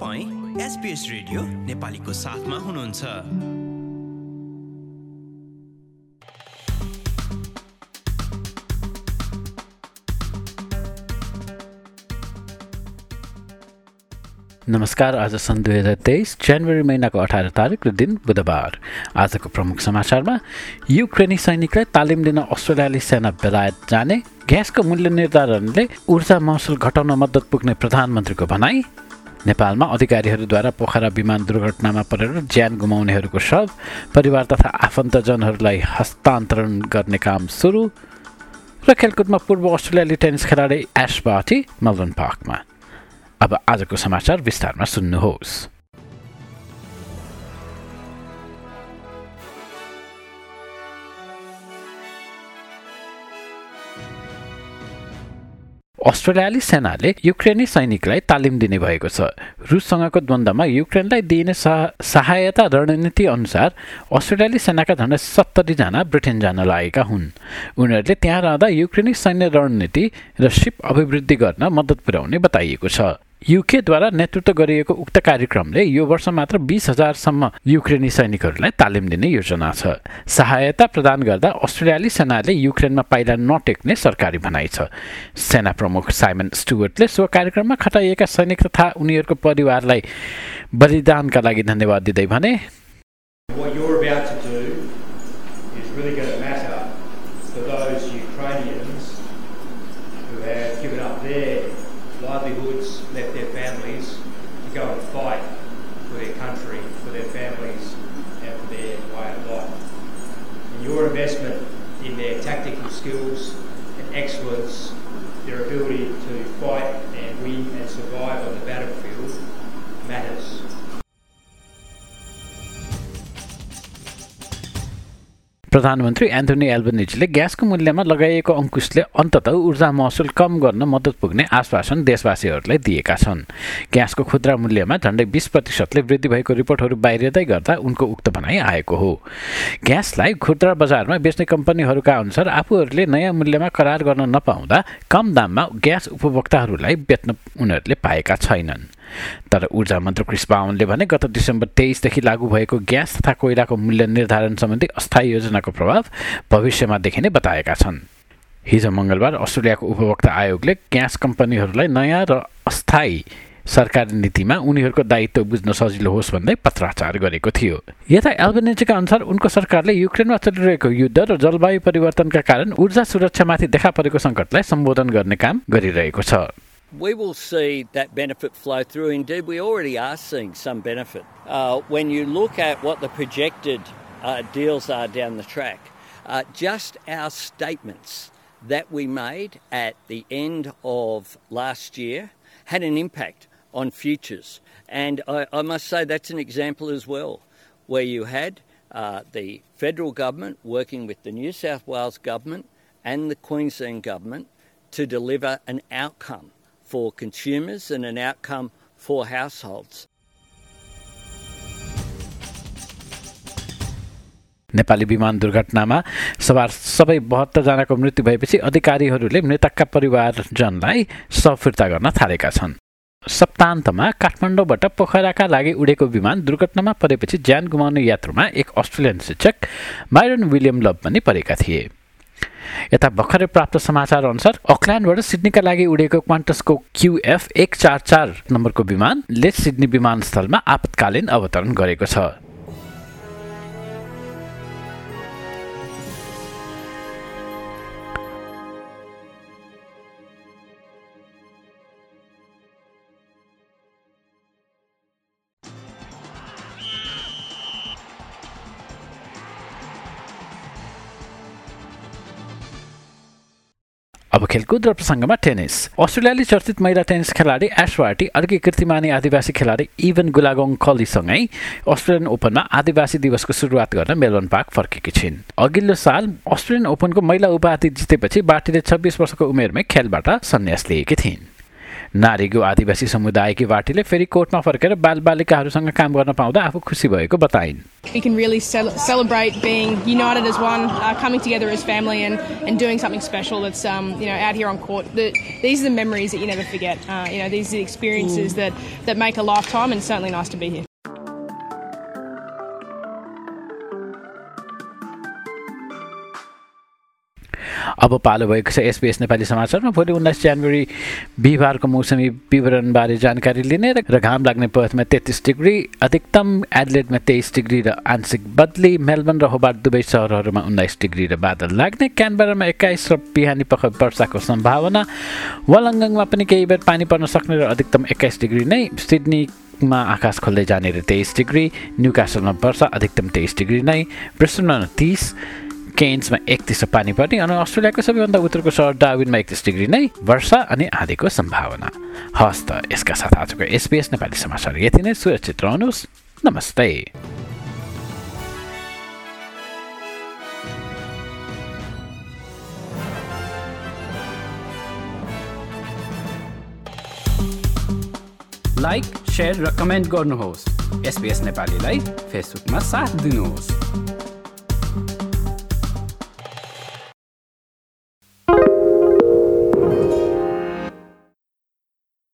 तपाईँ SBS radio नेपालीको साथमा हुनुहुन्छ। नमस्कार आज सन् दुई हजार तेइस जनवरी महिनाको अठार तारिक र दिन बुधबार। आजको प्रमुख समाचारमा युक्रेनी सैनिकलाई तालिम दिन अस्ट्रेलियाली सेना बेलायत जाने ग्यासको मूल्य निर्धारणले ऊर्जा महसुल घटाउन मद्दत पुग्ने प्रधानमन्त्रीको भनाई। नेपालमा अधिकारीहरूद्वारा पोखरा विमान दुर्घटनामा परेर ज्यान गुमाउनेहरूको शव परिवार तथा आफन्तजनहरूलाई हस्तान्तरण गर्ने काम सुरु र खेलकुदमा पूर्व अस्ट्रेलियाली टेनिस खेलाडी एस बाटी मेलबर्न पार्कमा। अब आजको समाचार विस्तारमा सुन्नुहोस्। अस्ट्रेलियाली सेनाले युक्रेनी सैनिकलाई तालिम दिने भएको छ। रुससँगको द्वन्द्वमा युक्रेनलाई दिइने सहायता रणनीति अनुसार अस्ट्रेलियाली सेनाका झन्डै सत्तरीजना ब्रिटेन जान लागेका हुन्। उनीहरूले त्यहाँ रहँदा युक्रेनी सैन्य रणनीति र सिप अभिवृद्धि गर्न मद्दत पुर्याउने बताइएको छ। युकेद्वारा नेतृत्व गरिएको उक्त कार्यक्रमले यो वर्ष मात्र बिस हजारसम्म युक्रेनी सैनिकहरूलाई तालिम दिने योजना छ। सहायता प्रदान गर्दा अस्ट्रेलियाली सेनाले युक्रेनमा पाइला नटेक्ने सरकारी भनाइ छ। सेना प्रमुख साइमन स्टुवर्टले सो कार्यक्रममा खटाइएका सैनिक तथा उनीहरूको परिवारलाई बलिदानका लागि धन्यवाद दिँदै भने livelihoods, left their families to go and fight for their country, for their families, and for their way of life. And your investment in their tactical skills and excellence, their ability to fight and win and survive on the battlefield matters. प्रधानमन्त्री Anthony एल्बनिजले ग्यासको मूल्यमा लगाइएको अङ्कुशले अन्तत ऊर्जा महसुल कम गर्न मद्दत पुग्ने आश्वासन देशवासीहरूलाई दिएका छन्। ग्यासको खुद्रा मूल्यमा झन्डै बिस प्रतिशतले वृद्धि भएको रिपोर्टहरू बाहिरिँदै गर्दा उनको उक्त भनाइ आएको हो। ग्यासलाई खुद्रा बजारमा बेच्ने कम्पनीहरूका अनुसार आफूहरूले नयाँ मूल्यमा करार गर्न नपाउँदा कम दाममा ग्यास उपभोक्ताहरूलाई बेच्न उनीहरूले पाएका छैनन्। तर ऊर्जा मन्त्री क्रिस बावनले भने गत डिसेम्बर तेइसदेखि लागू भएको ग्यास तथा कोइलाको मूल्य निर्धारण सम्बन्धी अस्थायी योजनाको प्रभाव भविष्यमा देखिने बताएका छन्। हिजो मङ्गलबार अस्ट्रेलियाको उपभोक्ता आयोगले ग्यास कम्पनीहरूलाई नयाँ र अस्थायी सरकारी नीतिमा उनीहरूको दायित्व बुझ्न सजिलो होस् भन्दै पत्राचार गरेको थियो। यता एल्बनेजीका अनुसार उनको सरकारले युक्रेनमा चलिरहेको युद्ध र जलवायु परिवर्तनका कारण ऊर्जा सुरक्षामाथि देखा परेको सङ्कटलाई सम्बोधन गर्ने काम गरिरहेको छ। We will see that benefit flow through. Indeed, we already are seeing some benefit. Uh, when you look at what the projected uh, deals are down the track, uh, just our statements that we made at the end of last year had an impact on futures. And I, I must say that's an example as well, where you had uh, the federal government working with the New South Wales government and the Queensland government to deliver an outcome for consumers and an outcome for households. Nepali विमान दुर्घटनामा सवार सबै बहत्तरजनाको मृत्यु भएपछि अधिकारीहरूले मृतकका परिवारजनलाई सब फिर्ता गर्न थालेका छन् सप्तान्तमा काठमाडौँबाट पोखराका लागि उडेको विमान दुर्घटनामा परेपछि ज्यान गुमाउने यात्रुमा एक अस्ट्रेलियन शिक्षक माइरन विलियम लभ पनि परेका थिए यता भर्खरै प्राप्त समाचार अनुसार अकल्यान्डबाट सिडनीका लागि उडेको क्वान्टसको क्युएफ एक चार चार नम्बरको विमानले सिडनी विमानस्थलमा आपतकालीन अवतरण गरेको छ। खेलकुद र प्रसङ्गमा टेनिस। अस्ट्रेलियाली चर्चित महिला टेनिस खेलाडी एसवार्टी अर्की कीर्तिमानी आदिवासी खेलाडी इभन गुलागोङ कलीसँगै अस्ट्रेलियन ओपनमा आदिवासी दिवसको सुरुवात गर्न मेलबर्न पार्क फर्केकी छिन्। अघिल्लो साल अस्ट्रेलियन ओपनको महिला उपाधि जितेपछि बाटीले छब्बिस वर्षको उमेरमै खेलबाट सन्यास लिएकी थिइन्। नारीको आदिवासी समुदायकी पार्टीले फेरि कोर्टमा फर्केर बालबालिकाहरूसँग काम गर्न पाउँदा आफू खुसी भएको बताइन् We can really cel- celebrate being united as one, uh, coming together as family, and, and doing something special that's um, you know out here on court. The, these are the memories that you never forget. Uh, you know, these are the experiences that, that make a lifetime, and certainly nice to be here. अब पालो भएको छ SBS Nepali समाचारमा। भोलि उन्नाइस जनवरी बिहिबारको मौसमी विवरणबारे जानकारी लिने र घाम लाग्ने पर्थमा तेत्तिस डिग्री अधिकतम एडलेटमा तेइस डिग्री र आंशिक बदली। मेलबर्न र होबार्ट दुवै सहरहरूमा उन्नाइस डिग्री र बादल लाग्ने। क्यानबरामा एक्काइस र बिहानी पख वर्षाको सम्भावना। वलङ्गङमा पनि केही बेर पानी पर्न सक्ने र अधिकतम एक्काइस डिग्री नै। सिडनीमा आकाश खोल्दै जाने र तेइस डिग्री। न्युकासलमा वर्षा अधिकतम तेइस डिग्री नै। ब्रिस्टनमा तिस। केन्समा एकतिस पानी पर्ने अनि अस्ट्रेलियाको सबैभन्दा उत्तरको सहर डाविनमा एकतिस डिग्री नै वर्षा अनि आधीको सम्भावना। हस् त यसका साथ आजको एसपिएस नेपाली समाचार यति नै। सुरक्षित रहनुहोस्। नमस्ते। लाइक सेयर र कमेन्ट गर्नुहोस्। एसपिएस नेपालीलाई फेसबुकमा साथ दिनुहोस्।